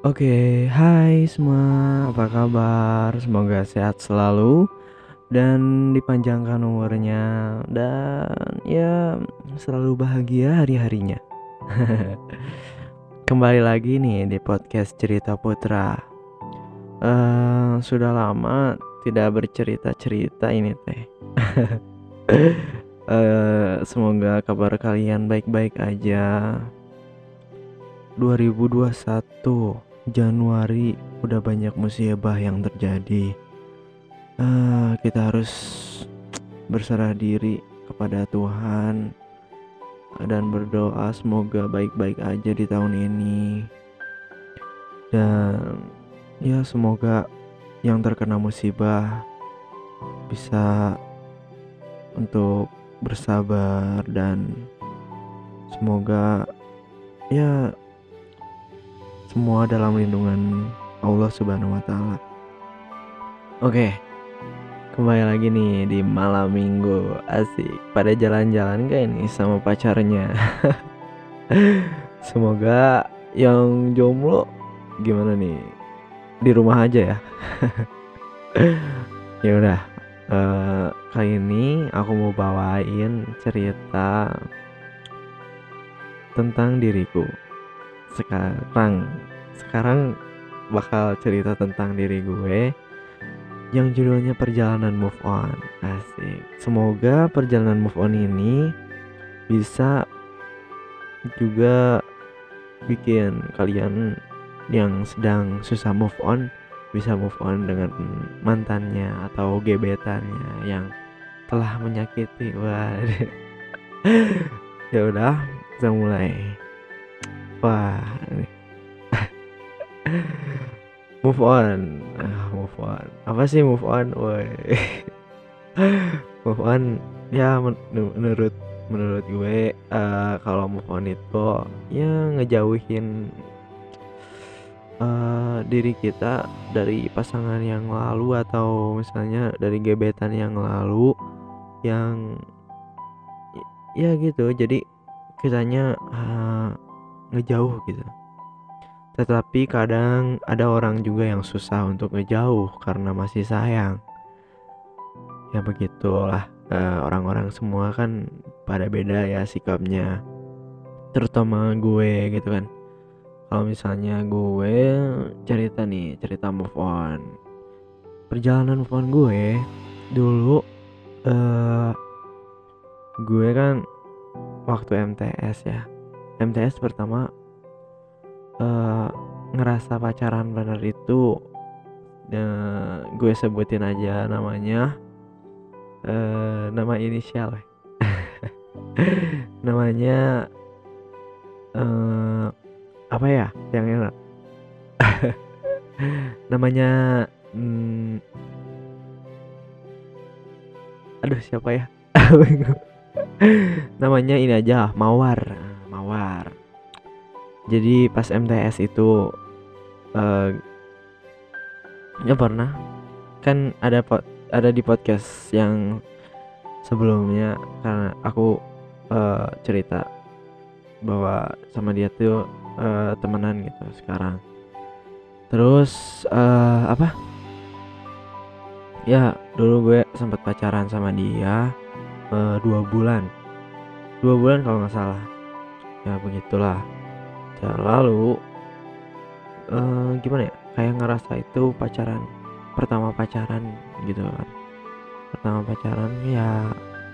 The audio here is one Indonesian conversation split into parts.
Oke, hai semua, apa kabar? Semoga sehat selalu dan dipanjangkan umurnya dan ya selalu bahagia hari-harinya. Kembali lagi nih di podcast Cerita Putra. Eh, sudah lama tidak bercerita-cerita ini teh. Eh, semoga kabar kalian baik-baik aja. 2021 Januari udah banyak musibah yang terjadi. Eh, kita harus berserah diri kepada Tuhan dan berdoa semoga baik-baik aja di tahun ini. Dan ya semoga yang terkena musibah bisa untuk bersabar dan semoga ya semua dalam lindungan Allah Subhanahu wa taala. Oke. Kembali lagi nih di malam minggu. Asik. Pada jalan-jalan gak ini sama pacarnya? Semoga yang jomblo gimana nih? Di rumah aja ya. Ya udah eh, Kali ini aku mau bawain cerita Tentang diriku Sekarang. Sekarang bakal cerita tentang diri gue yang judulnya perjalanan move on. Asik. Semoga perjalanan move on ini bisa juga bikin kalian yang sedang susah move on bisa move on dengan mantannya atau gebetannya yang telah menyakiti. Wah ya udah kita mulai wah move on. Ah, move on. Apa sih move on? Woi. Move on. Ya men menurut menurut gue uh, kalau move on itu ya ngejauhin uh, diri kita dari pasangan yang lalu atau misalnya dari gebetan yang lalu yang ya gitu. Jadi kitanya uh, ngejauh gitu tetapi kadang ada orang juga yang susah untuk ngejauh karena masih sayang. Ya begitulah uh, orang-orang semua kan pada beda ya sikapnya. Terutama gue gitu kan. Kalau misalnya gue cerita nih, cerita move on. Perjalanan move on gue dulu uh, gue kan waktu MTS ya. MTS pertama uh, ngerasa pacaran bener itu uh, gue sebutin aja namanya uh, nama inisial. Namanya uh, apa ya yang enak? Namanya hmm, aduh siapa ya? Namanya ini aja mawar mawar jadi pas MTS itu uh, ya pernah. Kan ada pot ada di podcast yang sebelumnya karena aku uh, cerita bahwa sama dia tuh uh, temenan gitu sekarang. Terus uh, apa? Ya dulu gue sempat pacaran sama dia uh, dua bulan. Dua bulan kalau nggak salah ya begitulah. Ya lalu uh, gimana ya? Kayak ngerasa itu pacaran pertama pacaran gitu kan. Pertama pacaran ya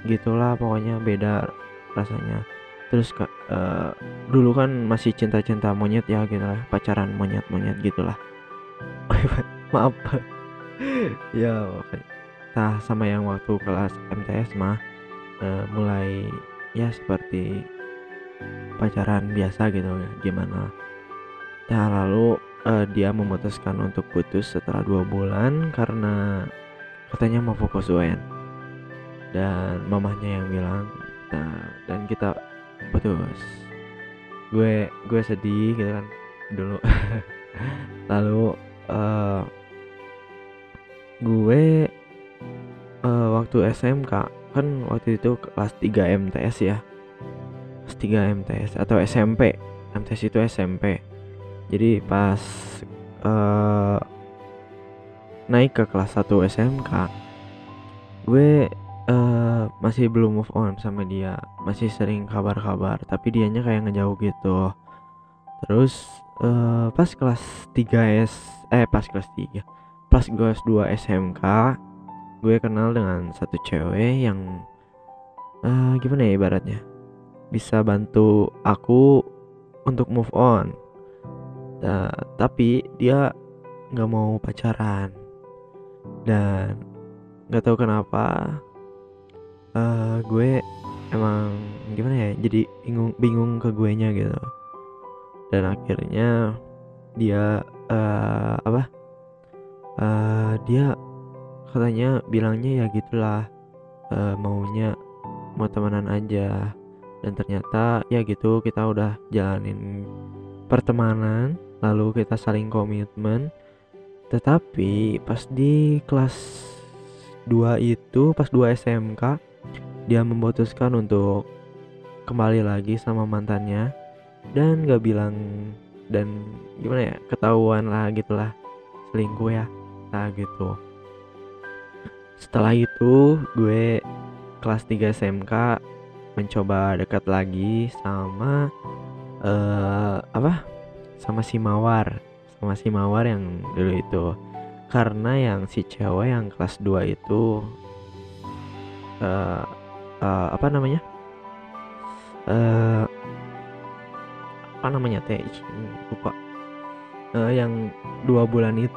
gitulah pokoknya beda rasanya. Terus uh, dulu kan masih cinta-cinta monyet ya gitu lah. Pacaran monyet-monyet gitulah. Maaf. Ya nah sama yang waktu kelas MTS mah uh, mulai ya seperti pacaran biasa gitu ya. Gimana? Nah lalu uh, dia memutuskan untuk putus setelah dua bulan karena katanya mau fokus UN dan mamahnya yang bilang nah dan kita putus. Gue gue sedih gitu kan dulu. Lalu uh, gue uh, waktu SMK kan waktu itu kelas 3 MTS ya 3 MTS atau SMP MTS itu SMP jadi pas uh, naik ke kelas 1 SMK gue uh, masih belum move on sama dia. Masih sering kabar-kabar tapi dianya kayak ngejauh gitu. Terus uh, pas kelas 3 S eh pas kelas 3 pas kelas 2 SMK gue kenal dengan satu cewek yang uh, gimana ya ibaratnya bisa bantu aku untuk move on. Nah, tapi dia nggak mau pacaran. Dan nggak tahu kenapa uh, gue emang gimana ya jadi bingung bingung ke gue nya gitu. Dan akhirnya dia uh, apa uh, dia katanya bilangnya ya gitulah uh, maunya mau temenan aja dan ternyata ya gitu kita udah jalanin pertemanan lalu kita saling komitmen. Tetapi pas di kelas 2 itu pas 2 SMK dia memutuskan untuk kembali lagi sama mantannya. Dan gak bilang dan gimana ya ketahuan lah gitulah selingkuh ya nah gitu. Setelah itu gue kelas 3 SMK mencoba dekat lagi sama uh, apa? Sama si Mawar. Sama si Mawar yang dulu itu. Karena yang si cewek yang kelas 2 itu uh, uh, apa namanya? Uh, apa namanya teh? Lupa. Uh, yang dua bulan itu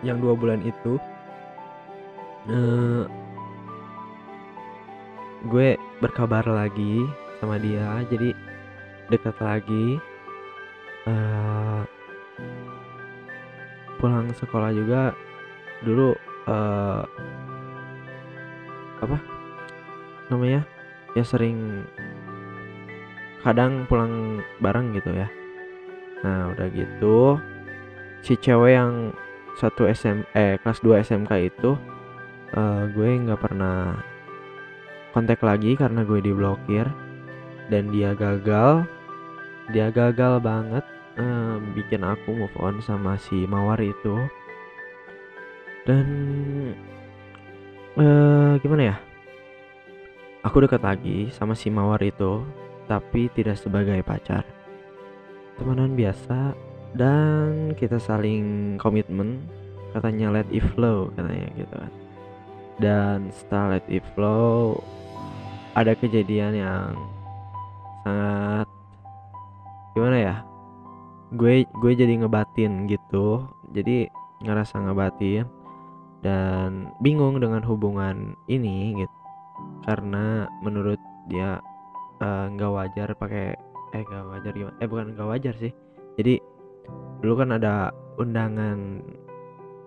yang dua bulan itu uh, gue berkabar lagi sama dia jadi dekat lagi. Uh, pulang sekolah juga dulu uh, apa namanya ya sering kadang pulang bareng gitu ya. Nah udah gitu si cewek yang satu SM eh kelas 2 SMK itu uh, gue nggak pernah kontak lagi karena gue diblokir. Dan dia gagal. Dia gagal banget uh, bikin aku move on sama si mawar itu. Dan uh, gimana ya? Aku dekat lagi sama si mawar itu tapi tidak sebagai pacar. Temenan biasa dan kita saling komitmen. Katanya let it flow katanya gitu kan. Dan setelah let it flow ada kejadian yang sangat gimana ya gue gue jadi ngebatin gitu. Jadi ngerasa ngebatin dan bingung dengan hubungan ini gitu. Karena menurut dia eh, nggak uh, wajar pakai eh nggak wajar gimana eh bukan nggak wajar sih. Jadi dulu kan ada undangan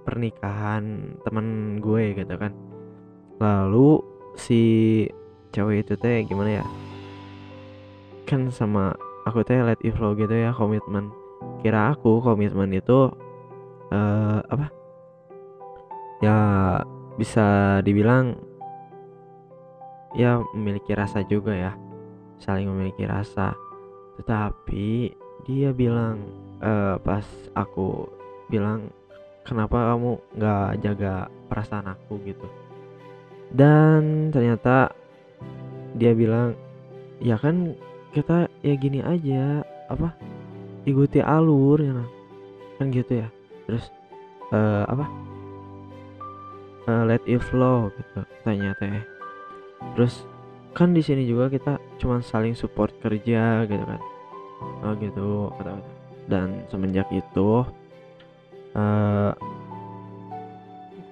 pernikahan teman gue gitu kan. Lalu si cewek itu teh gimana ya? Kan sama aku teh let it flow gitu ya komitmen. Kira aku komitmen itu uh, apa? Ya bisa dibilang ya memiliki rasa juga ya saling memiliki rasa. Tetapi dia bilang uh, pas aku bilang kenapa kamu nggak jaga perasaan aku? gitu. Dan ternyata dia bilang ya kan kita ya gini aja apa ikuti alur ya kan gitu ya. Terus uh, apa uh, let it flow gitu tanya teh. Terus kan di sini juga kita cuma saling support kerja gitu kan. Oh gitu dan semenjak itu uh,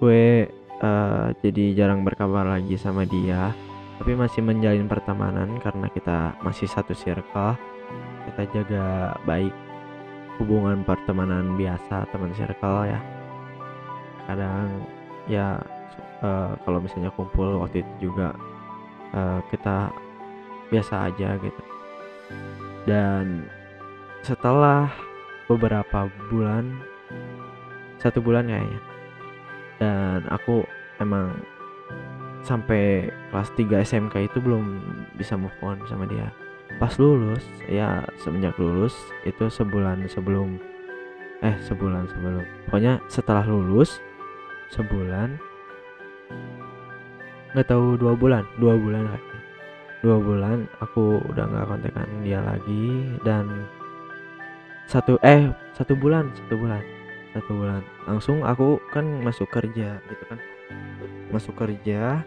gue uh, jadi jarang berkabar lagi sama dia tapi masih menjalin pertemanan karena kita masih satu circle. Kita jaga baik hubungan pertemanan biasa teman circle ya. Kadang ya uh, kalau misalnya kumpul waktu itu juga uh, kita biasa aja gitu. Dan setelah beberapa bulan satu bulan kayaknya dan aku emang sampai kelas 3 SMK itu belum bisa move on sama dia. Pas lulus ya semenjak lulus itu sebulan sebelum eh sebulan sebelum. Pokoknya setelah lulus sebulan nggak tahu dua bulan dua bulan lagi dua bulan aku udah nggak kontekan dia lagi dan satu eh satu bulan satu bulan satu bulan. Langsung aku kan masuk kerja gitu kan masuk kerja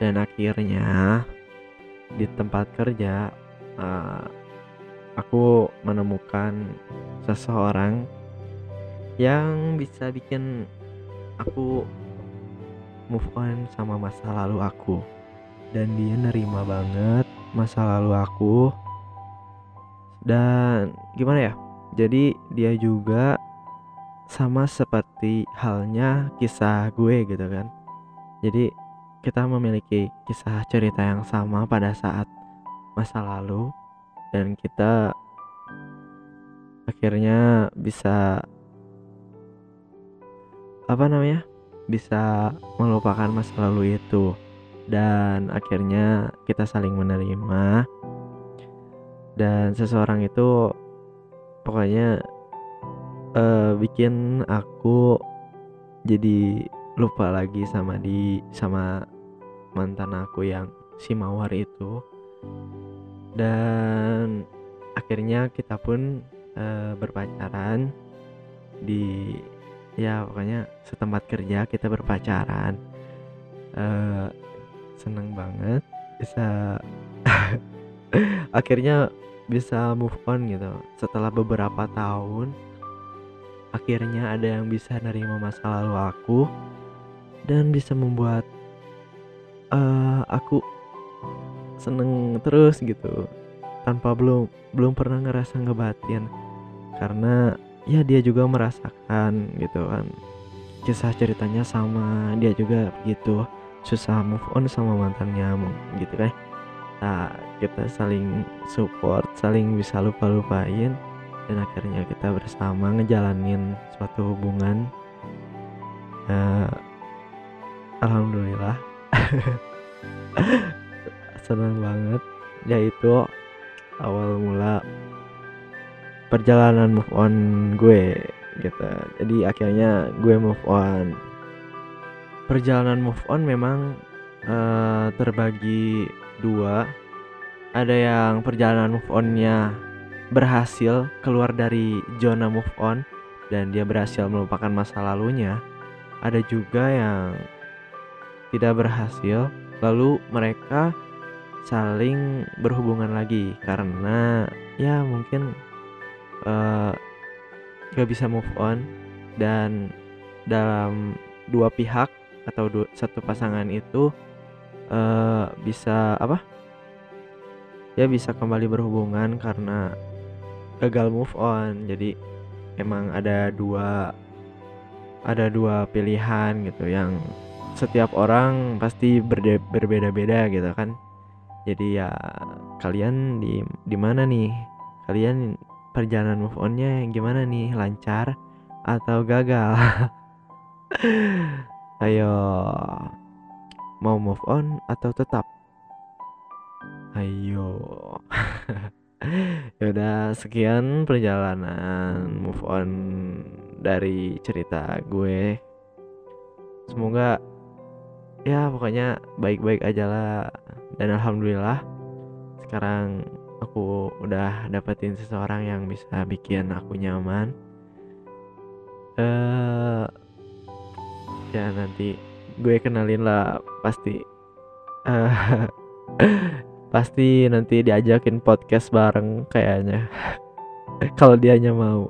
dan akhirnya di tempat kerja uh, aku menemukan seseorang yang bisa bikin aku move on sama masa lalu aku. Dan dia nerima banget masa lalu aku. Dan gimana ya? Jadi dia juga sama seperti halnya kisah gue gitu kan jadi kita memiliki kisah cerita yang sama pada saat masa lalu dan kita akhirnya bisa apa namanya bisa melupakan masa lalu itu. Dan akhirnya kita saling menerima. Dan seseorang itu pokoknya uh, bikin aku jadi lupa lagi sama di sama mantan aku yang si mawar itu. Dan akhirnya kita pun uh, berpacaran di ya pokoknya setempat kerja kita berpacaran. Uh, seneng banget bisa akhirnya bisa move on gitu. Setelah beberapa tahun akhirnya ada yang bisa nerima masa lalu aku dan bisa membuat uh, aku seneng terus gitu tanpa belum belum pernah ngerasa ngebatin karena ya dia juga merasakan gitu kan. Kisah ceritanya sama dia juga gitu susah move on sama mantannya gitu kan. Nah kita saling support saling bisa lupa lupain dan akhirnya kita bersama ngejalanin suatu hubungan. Uh, alhamdulillah. Senang banget. Yaitu awal mula perjalanan move on gue gitu. Jadi akhirnya gue move on. Perjalanan move on memang uh, terbagi dua. Ada yang perjalanan move onnya berhasil keluar dari zona move on dan dia berhasil melupakan masa lalunya. Ada juga yang tidak berhasil lalu mereka saling berhubungan lagi. Karena ya mungkin uh, gak bisa move on. Dan dalam dua pihak atau dua, satu pasangan itu uh, bisa apa? Ya bisa kembali berhubungan karena gagal move on. Jadi emang ada dua ada dua pilihan gitu yang setiap orang pasti berbeda-beda gitu kan. Jadi ya kalian di di mana nih? Kalian perjalanan move onnya gimana nih? Lancar atau gagal? Ayo mau move on atau tetap? Ayo. Ya udah sekian perjalanan move on dari cerita gue. Semoga ya pokoknya baik-baik aja lah. Dan alhamdulillah sekarang aku udah dapetin seseorang yang bisa bikin aku nyaman. Eh uh, ya nanti gue kenalin lah pasti. Uh, pasti nanti diajakin podcast bareng kayaknya. Kalau dianya mau.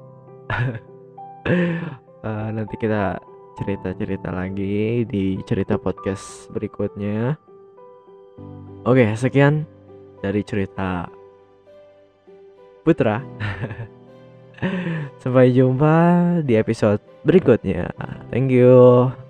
Uh, nanti kita cerita-cerita lagi di cerita podcast berikutnya. Oke sekian dari cerita Putra. Sampai jumpa di episode berikutnya. Thank you